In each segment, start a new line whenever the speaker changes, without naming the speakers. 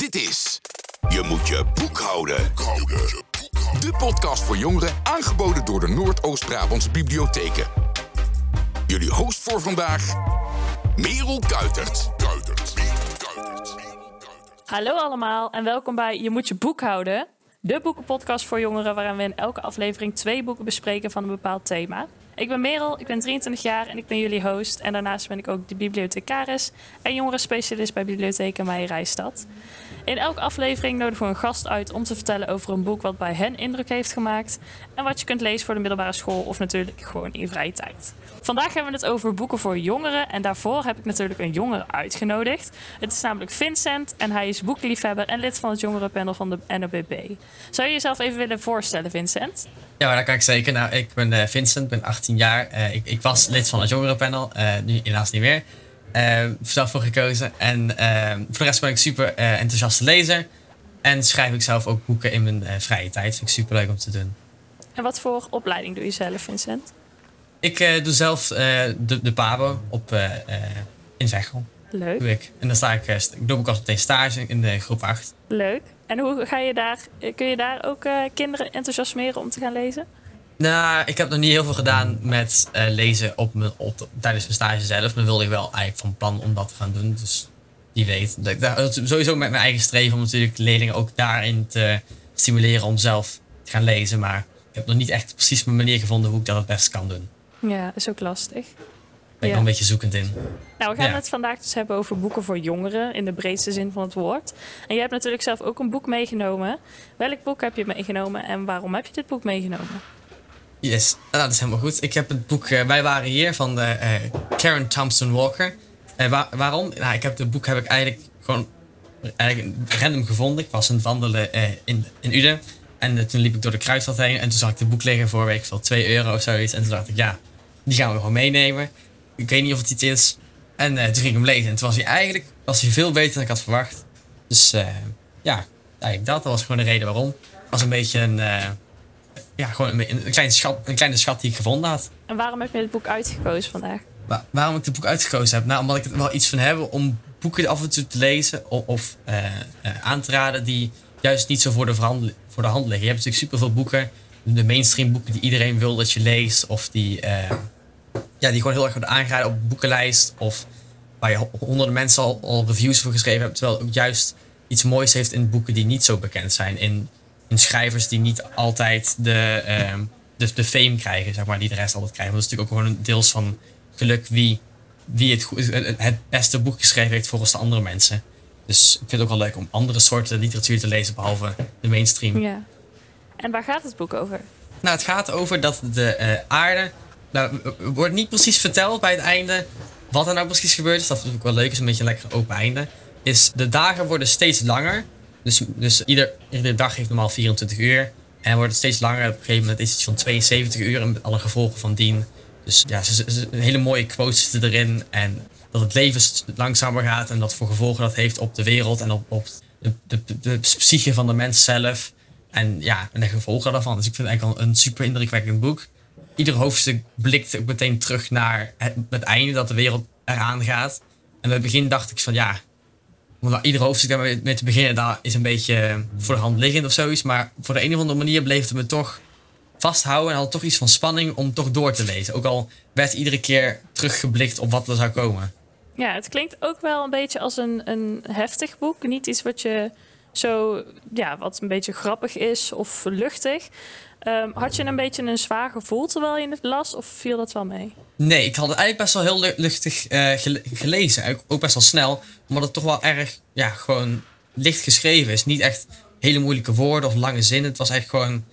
Dit is Je moet je boek houden. De podcast voor jongeren aangeboden door de Noordoost-Brabantse bibliotheken. Jullie host voor vandaag, Merel Kuitert.
Hallo allemaal en welkom bij Je moet je boek houden. De boekenpodcast voor jongeren waarin we in elke aflevering twee boeken bespreken van een bepaald thema. Ik ben Merel, ik ben 23 jaar en ik ben jullie host. En daarnaast ben ik ook de bibliothecaris en jongerenspecialist bij Bibliotheek Meijerijstad. In elke aflevering nodigen we een gast uit om te vertellen over een boek wat bij hen indruk heeft gemaakt. En wat je kunt lezen voor de middelbare school of natuurlijk gewoon in je vrije tijd. Vandaag hebben we het over boeken voor jongeren. En daarvoor heb ik natuurlijk een jongere uitgenodigd. Het is namelijk Vincent en hij is boekliefhebber en lid van het jongerenpanel van de NOBB. Zou je jezelf even willen voorstellen, Vincent?
Ja, dat kan ik zeker. Nou, ik ben uh, Vincent, ben 18 jaar. Uh, ik, ik, was lid van het jongerenpanel, uh, nu helaas niet meer. zelf voor gekozen. En voor de rest ben ik super enthousiaste lezer. En schrijf ik zelf ook boeken in mijn vrije tijd. Vind ik super leuk om te doen.
En wat voor opleiding doe je zelf, Vincent?
Ik doe zelf de, de PABO op, in Veghel.
Leuk.
Doe ik. En dan sta ik, ik doe ook altijd meteen stage in de groep 8.
Leuk. En hoe ga je daar, kun je daar ook uh, kinderen enthousiasmeren om te gaan lezen?
Nou, ik heb nog niet heel veel gedaan met uh, lezen op mijn, op, tijdens mijn stage zelf. Maar wilde ik wel eigenlijk van plan om dat te gaan doen. Dus wie weet. Dat ik daar, sowieso met mijn eigen streven om natuurlijk leerlingen ook daarin te stimuleren om zelf te gaan lezen. Maar ik heb nog niet echt precies mijn manier gevonden hoe ik dat het best kan doen.
Ja, is ook lastig
ben ik nog een beetje zoekend in.
Nou, we gaan het vandaag dus hebben over boeken voor jongeren in de breedste zin van het woord. En jij hebt natuurlijk zelf ook een boek meegenomen. Welk boek heb je meegenomen en waarom heb je dit boek meegenomen?
Yes, nou, dat is helemaal goed. Ik heb het boek uh, Wij waren hier van de, uh, Karen Thompson Walker. Uh, waarom? Nou, ik heb het boek heb ik eigenlijk gewoon eigenlijk random gevonden. Ik was aan het wandelen in, in Uden. En toen liep ik door de kruisstad heen en toen zag ik het boek liggen voor week voor 2 euro of zoiets. En toen dacht ik, ja, die gaan we gewoon meenemen. Ik weet niet of het iets is. En toen ging ik hem lezen. En toen was hij eigenlijk was hij veel beter dan ik had verwacht. Dus ja, eigenlijk dat. Dat was gewoon de reden waarom. Het was een beetje een, ja, gewoon een, een, kleine schat, een kleine schat die ik gevonden had.
En waarom heb je het boek uitgekozen vandaag?
Wa waarom ik het boek uitgekozen heb? Nou, omdat ik er wel iets van heb om boeken af en toe te lezen of, of aan te raden die juist niet zo voor de, voor de hand liggen. Je hebt natuurlijk superveel boeken, de mainstream boeken die iedereen wil dat je leest, of die ja, die gewoon heel erg wordt aangeraden op boekenlijst. Of waar je honderden mensen al, al reviews voor geschreven hebben. Terwijl het ook juist iets moois heeft in boeken die niet zo bekend zijn. In, schrijvers die niet altijd de, uh, de, de fame krijgen, zeg maar, die de rest altijd krijgen. Want dat is natuurlijk ook gewoon een deels van geluk wie, wie het, het beste boek geschreven heeft volgens de andere mensen. Dus ik vind het ook wel leuk om andere soorten literatuur te lezen, behalve de mainstream.
Ja. En waar gaat het boek over?
Nou, het gaat over dat de uh, aarde nou, wordt niet precies verteld bij het einde wat er nou precies gebeurt is. Dat vind ik wel leuk, is een beetje een lekker open einde. Is de dagen worden steeds langer. Dus, dus ieder, iedere dag heeft normaal 24 uur. En wordt het steeds langer. Op een gegeven moment is het van 72 uur en alle gevolgen van dien. Dus ja, een hele mooie quotes zitten erin. En dat het leven langzamer gaat en dat voor gevolgen dat heeft op de wereld en op, op de, de, de, psyche van de mens zelf. En ja, en de gevolgen daarvan. Dus ik vind het eigenlijk al een super indrukwekkend boek ieder hoofdstuk blikt ook meteen terug naar het, het, einde dat de wereld eraan gaat. En bij het begin dacht ik van ja, om ieder hoofdstuk mee te beginnen, dat is een beetje voor de hand liggend of zoiets. Maar voor de een of andere manier bleef het me toch vasthouden en had toch iets van spanning om toch door te lezen. Ook al werd iedere keer teruggeblikt op wat er zou komen.
Ja, het klinkt ook wel een beetje als een, een heftig boek. Niet iets wat je zo, ja, wat een beetje grappig is of luchtig. Um, had je een beetje een zwaar gevoel terwijl je het las, of viel dat wel mee?
Nee, ik had het eigenlijk best wel heel luchtig uh, gelezen. Ook best wel snel, omdat het toch wel erg, ja, gewoon licht geschreven is. Niet echt hele moeilijke woorden of lange zinnen. Het was eigenlijk gewoon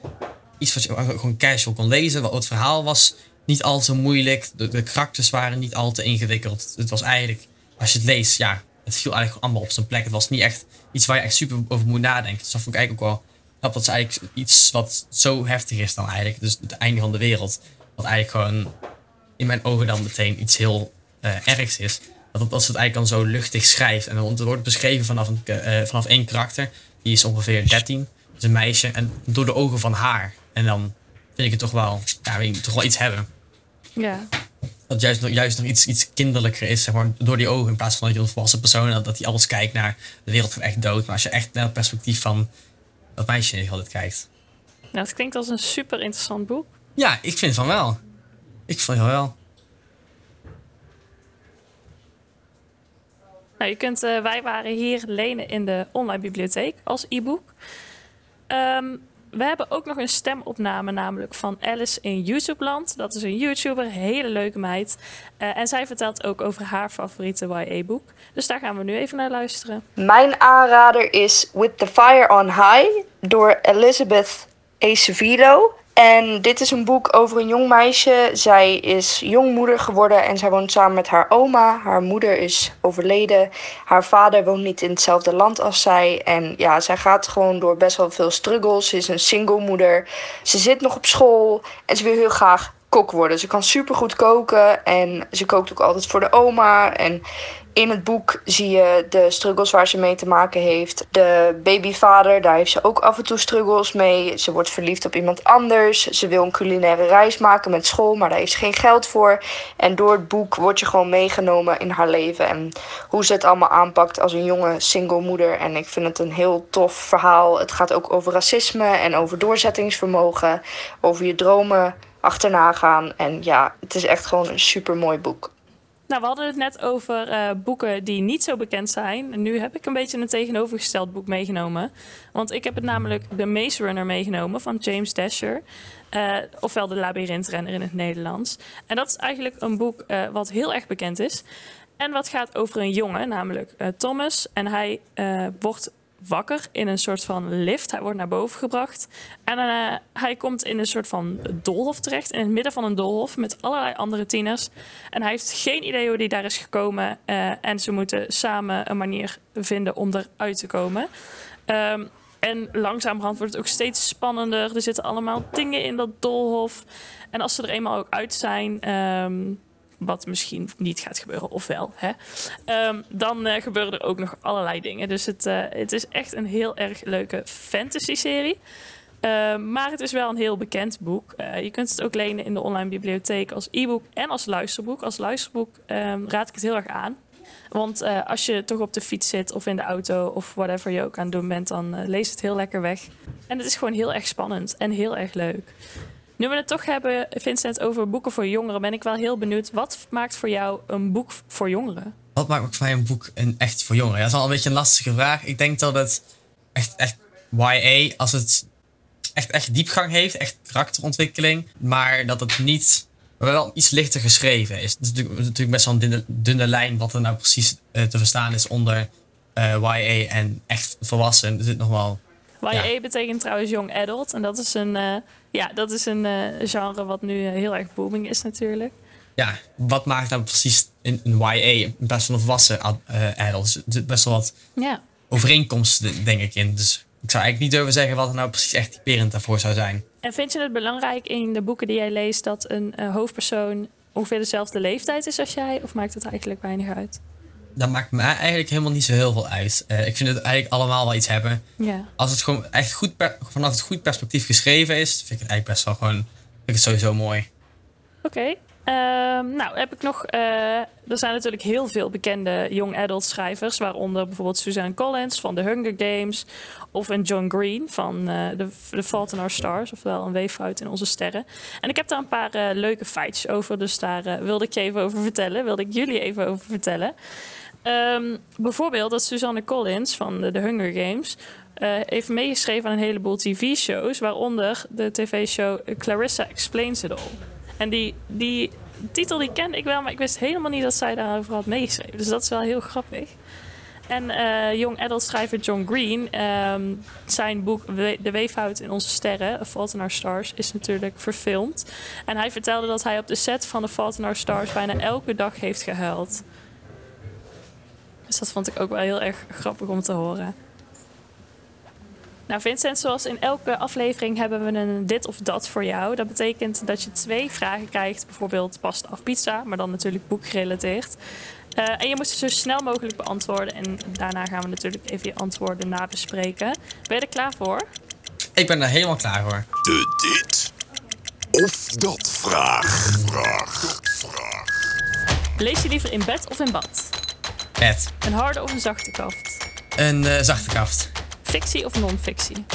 iets wat je gewoon casual kon lezen. Het verhaal was niet al te moeilijk. De, de karakters waren niet al te ingewikkeld. Het was eigenlijk, als je het leest, ja, het viel eigenlijk allemaal op zijn plek. Het was niet echt iets waar je echt super over moet nadenken. Dus dat vond ik eigenlijk ook wel dat is eigenlijk iets wat zo heftig is dan eigenlijk. Dus het einde van de wereld. Wat eigenlijk gewoon in mijn ogen dan meteen iets heel uh, ergs is. Dat, als het eigenlijk dan zo luchtig schrijft. En dan wordt het beschreven vanaf, een, uh, vanaf één karakter. Die is ongeveer 13. is een meisje. En door de ogen van haar. En dan vind ik het toch wel, ja, weet toch wel iets hebben.
Ja.
Dat juist, nog- juist nog iets, iets kinderlijker is, zeg maar, door die ogen in plaats van dat je een volwassen persoon dat, dat hij alles kijkt naar de wereld van echt dood. Maar als je echt naar het perspectief van dat meisje altijd kijkt.
Nou, het klinkt als een super interessant boek.
Ja, ik vind van wel. Ik vind van wel.
Nou, je kunt eh, Wij waren hier lenen in de online bibliotheek als e-book. Ehm, we hebben ook nog een stemopname, namelijk van Alice in YouTubeland. Dat is een YouTuber, hele leuke meid. Eh, en zij vertelt ook over haar favoriete YA-boek. Dus daar gaan we nu even naar luisteren.
Mijn aanrader is With the Fire on High door Elizabeth Acevedo. En dit is een boek over een jong meisje. Zij is jongmoeder geworden en zij woont samen met haar oma. Haar moeder is overleden. Haar vader woont niet in hetzelfde land als zij. En ja, zij gaat gewoon door best wel veel struggles. Ze is een single moeder. Ze zit nog op school en ze wil heel graag kok worden. Ze kan supergoed koken en ze kookt ook altijd voor de oma. En in het boek zie je de struggles waar ze mee te maken heeft. De babyvader, daar heeft ze ook af en toe struggles mee. Ze wordt verliefd op iemand anders. Ze wil een culinaire reis maken met school, maar daar heeft ze geen geld voor. En door het boek word je gewoon meegenomen in haar leven. En hoe ze het allemaal aanpakt als een jonge single moeder. En ik vind het een heel tof verhaal. Het gaat ook over racisme en over doorzettingsvermogen. Over je dromen achterna gaan. En ja, het is echt gewoon een super mooi boek.
Nou, we hadden het net over eh, boeken die niet zo bekend zijn. En nu heb ik een beetje een tegenovergesteld boek meegenomen. Want ik heb het namelijk The Maze Runner meegenomen van James Dasher. Eh, ofwel de labyrintrenner in het Nederlands. En dat is eigenlijk een boek eh, wat heel erg bekend is. En wat gaat over een jongen, namelijk Thomas. En hij wordt wakker in een soort van lift. Hij wordt naar boven gebracht. En eh, hij komt in een soort van doolhof terecht. In het midden van een doolhof met allerlei andere tieners. En hij heeft geen idee hoe hij daar is gekomen. eh, en ze moeten samen een manier vinden om eruit te komen. Ehm, en langzamerhand wordt het ook steeds spannender. Er zitten allemaal dingen in dat doolhof. En als ze er eenmaal ook uit zijn, ehm, wat misschien niet gaat gebeuren, of wel, hè, ehm, dan eh, gebeuren er ook nog allerlei dingen. Dus het, eh, het is echt een heel erg leuke fantasy-serie. Ehm, maar het is wel een heel bekend boek. Eh, je kunt het ook lenen in de online bibliotheek als e-book en als luisterboek. Als luisterboek ehm, raad ik het heel erg aan. Want als je toch op de fiets zit of in de auto of whatever je ook aan het doen bent, dan lees het heel lekker weg. En het is gewoon heel erg spannend en heel erg leuk. Nu we het toch hebben, Vincent, over boeken voor jongeren, ben ik wel heel benieuwd. Wat maakt voor jou een boek voor jongeren?
Wat maakt voor mij een boek een echt voor jongeren? Dat is wel een beetje een lastige vraag. Ik denk dat het echt, YA, als het echt, echt diepgang heeft, echt karakterontwikkeling, maar dat het niet, wel iets lichter geschreven is. Het is natuurlijk, natuurlijk best wel een dunne, dunne lijn wat er nou precies eh, te verstaan is onder eh, YA en echt volwassen. Er zit nog wel
YA
Ja.
betekent trouwens young adult. En dat is een, eh, ja, dat is een eh, genre wat nu eh, heel erg booming is natuurlijk.
ja, wat maakt nou precies een, een YA in plaats van een volwassen ad- adult? Er best wel wat
Ja.
overeenkomsten, denk ik, in. Dus ik zou eigenlijk niet durven zeggen wat er nou precies echt typerend daarvoor zou zijn.
En vind je het belangrijk in de boeken die jij leest dat een hoofdpersoon ongeveer dezelfde leeftijd is als jij? Of maakt het eigenlijk weinig uit?
Dat maakt mij eigenlijk helemaal niet zo heel veel uit. Eh, ik vind het eigenlijk allemaal wel iets hebben. Als het gewoon echt goed vanaf het goed perspectief geschreven is, vind ik het eigenlijk best wel gewoon. Vind ik het sowieso mooi.
Oké. Ehm, nou, heb ik nog. eh, er zijn natuurlijk heel veel bekende young adult schrijvers, waaronder bijvoorbeeld Suzanne Collins van The Hunger Games, of een John Green van eh The, The Fault in Our Stars, ofwel een weeffout in onze sterren. En ik heb daar een paar leuke feitjes over, dus daar wilde ik je even over vertellen, wilde ik jullie even over vertellen. Ehm, bijvoorbeeld dat Suzanne Collins van de, Hunger Games eh, heeft meegeschreven aan een heleboel tv-shows, waaronder de tv-show Clarissa Explains It All. En die, die titel die kende ik wel, maar ik wist helemaal niet dat zij daarover had meegeschreven. Dus dat is wel heel grappig. En eh young adult schrijver John Green, ehm, zijn boek De Weefhout in onze sterren, A Fault in Our Stars, is natuurlijk verfilmd. En hij vertelde dat hij op de set van The Fault in Our Stars bijna elke dag heeft gehuild. Dus dat vond ik ook wel heel erg grappig om te horen. Nou, Vincent, zoals in elke aflevering hebben we een dit of dat voor jou. Dat betekent dat je twee vragen krijgt, bijvoorbeeld pasta of pizza, maar dan natuurlijk boekgerelateerd. Eh, en je moet ze zo snel mogelijk beantwoorden. En daarna gaan we natuurlijk even je antwoorden nabespreken. Ben je er klaar voor?
Ik ben er helemaal klaar voor.
De dit of dat vraag. Vraag. Vraag.
Lees je liever in bed of in bad? Een harde of een zachte kaft?
Een eh, zachte kaft.
Fictie of non-fictie?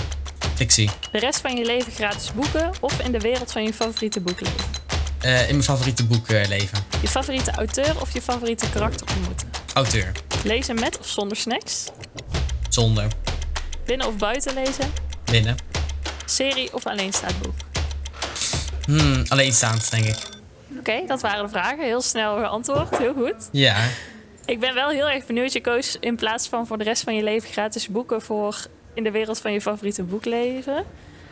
Fictie.
De rest van je leven gratis boeken of in de wereld van je favoriete boek leven?
Eh, in mijn favoriete boek leven.
Je favoriete auteur of je favoriete karakter ontmoeten?
Auteur.
Lezen met of zonder snacks?
Zonder.
Binnen of buiten lezen?
Binnen.
Serie of alleenstaand boek?
Hmm, alleenstaand, denk ik.
Oké, dat waren de vragen. Heel snel geantwoord. Heel goed.
Ja.
Ik ben wel heel erg benieuwd. Je koos in plaats van voor de rest van je leven gratis boeken voor in de wereld van je favoriete boek leven.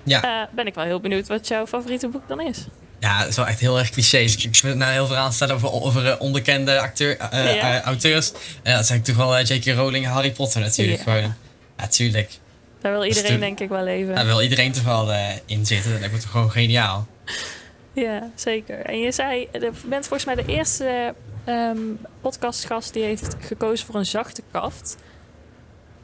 Ja.
Eh, ben ik wel heel benieuwd wat jouw favoriete boek dan is.
Ja, dat is wel echt heel erg cliché. Ik wil nou heel veel aanstellen over, over eh, onbekende acteur, eh,
Ja.
auteurs. En dat zijn toch wel J.K. Rowling en Harry Potter natuurlijk.
Ja.
Gewoon. Ja, tuurlijk.
Daar wil iedereen
de-
denk ik wel leven.
Daar wil iedereen toch wel in zitten. Dat toch gewoon geniaal.
Ja, zeker. En je zei, je bent volgens mij de eerste ehm, podcastgast die heeft gekozen voor een zachte kaft.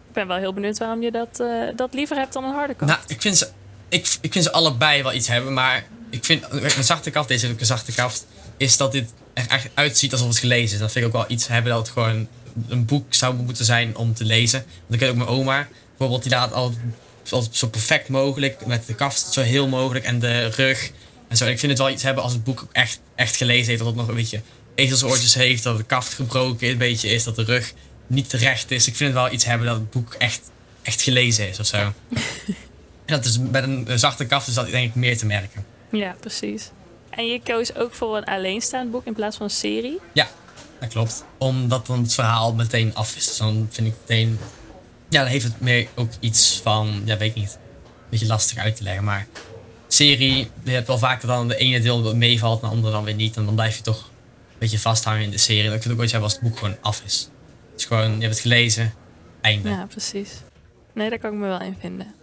Ik ben wel heel benieuwd waarom je dat, eh, dat liever hebt dan een harde kaft.
Nou, ik vind, ze, ik, ik vind ze allebei wel iets hebben. Maar ik vind een zachte kaft, deze ook een zachte kaft, is dat dit er echt uitziet alsof het gelezen is. Dat vind ik ook wel iets hebben dat het gewoon een boek zou moeten zijn om te lezen. Want ik ken ook mijn oma, bijvoorbeeld, die laat altijd zo perfect mogelijk, met de kaft zo heel mogelijk en de rug. En zo. Ik vind het wel iets hebben als het boek echt, echt gelezen heeft. Dat het nog een beetje ezelsoortjes heeft, dat de kaft gebroken een beetje is, dat de rug niet terecht is. Ik vind het wel iets hebben dat het boek echt, echt gelezen is of zo. En dat is met een zachte kaft is dat denk ik meer te merken.
Ja, precies. En je koos ook voor een alleenstaand boek in plaats van een serie.
Ja, dat klopt. Omdat dan het verhaal meteen af is. Dus dan vind ik meteen... Ja, dan heeft het meer ook iets van... Ja, weet ik niet. Een beetje lastig uit te leggen, maar... Serie, je hebt wel dat dan de ene deel meevalt en de andere dan weer niet. En dan blijf je toch beetje vasthangen in de serie. En ik het ook ooit hebben als het boek gewoon af is. Het is gewoon, je hebt het gelezen, einde.
Ja, precies. Nee, daar kan ik me wel in vinden.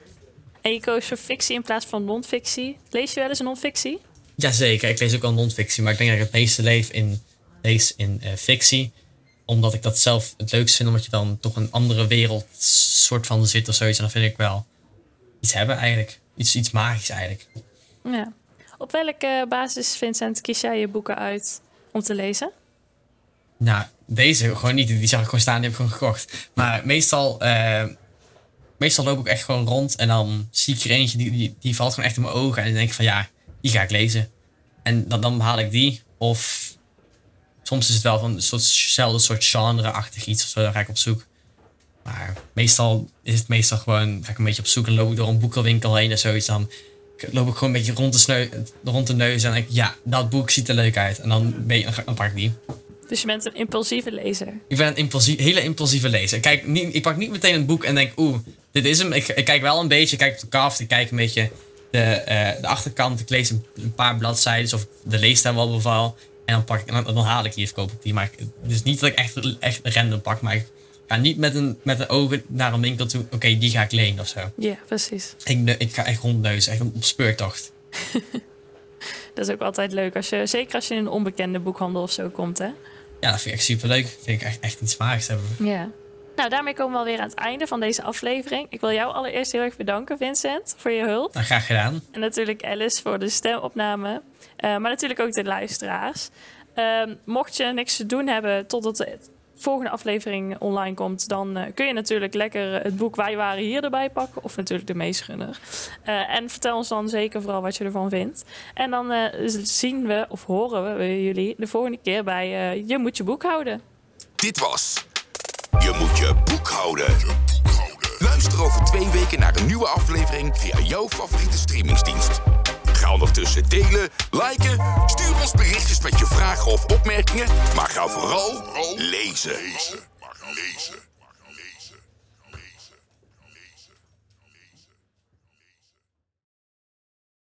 En je koos voor fictie in plaats van non-fictie. Lees je wel eens non-fictie?
Jazeker, ik lees ook wel non-fictie, maar ik denk dat ik het meeste leef in, lees in eh, fictie. Omdat ik dat zelf het leukst vind, omdat je dan toch een andere wereld soort van zit of zoiets. En dan vind ik wel iets hebben eigenlijk. Iets, iets magisch eigenlijk.
Ja. Op welke basis, Vincent, kies jij je boeken uit om te lezen?
Nou, deze gewoon niet. Die zag ik gewoon staan, die heb ik gewoon gekocht. Maar meestal, eh, meestal loop ik echt gewoon rond en dan zie ik er eentje die, die, die valt gewoon echt in mijn ogen. En dan denk ik van ja, die ga ik lezen. En dan, dan haal ik die. Of soms is het wel van een soortzelfde soort genre-achtig iets of zo. Dan ga ik op zoek. Maar meestal is het meestal gewoon, ga ik een beetje op zoek en loop ik door een boekenwinkel heen en zoiets. Dan loop ik gewoon een beetje rond de, sneu, rond de neus en denk ik, ja, dat boek ziet er leuk uit. En dan, ben je, dan, pak ik die.
Dus je bent een impulsieve lezer.
Ik ben een impulsie, hele impulsieve lezer. Ik, kijk niet, ik pak niet meteen een boek en denk, oeh, dit is hem. Ik, ik kijk wel een beetje, ik kijk op de kaft, ik kijk een beetje de, eh, de achterkant. Ik lees een, een paar bladzijden of de leesstijl wel beval. En dan, pak ik, dan, dan haal ik die of koop ik die. Maar ik, het is niet dat ik echt, echt random pak, maar ik ga niet met een, met een ogen naar een winkel toe. Oké, die ga ik lenen of zo.
Ja, precies.
Ik, ik ga echt rondneuzen, echt op speurtocht.
Dat is ook altijd leuk. Als je, zeker als je in een onbekende boekhandel of zo komt, hè?
Ja, dat vind ik echt super leuk. Vind ik echt, echt iets magisch hebben.
Ja. Nou, daarmee komen we alweer aan het einde van deze aflevering. Ik wil jou allereerst heel erg bedanken, Vincent, voor je hulp.
Nou, graag gedaan.
En natuurlijk Alice voor de stemopname. Eh, maar natuurlijk ook de luisteraars. Ehm, mocht je niks te doen hebben totdat de volgende aflevering online komt... dan eh, kun je natuurlijk lekker het boek Wij waren hier erbij pakken. Of natuurlijk de meeschunner. Eh en vertel ons dan zeker vooral wat je ervan vindt. En dan eh, zien we of horen we jullie de volgende keer bij Je moet je boek houden.
Dit was Je moet je boek houden. Luister over twee weken naar een nieuwe aflevering via jouw favoriete streamingsdienst. Ondertussen delen, liken. Stuur ons berichtjes met je vragen of opmerkingen. Maar ga vooral. Lezen. lezen.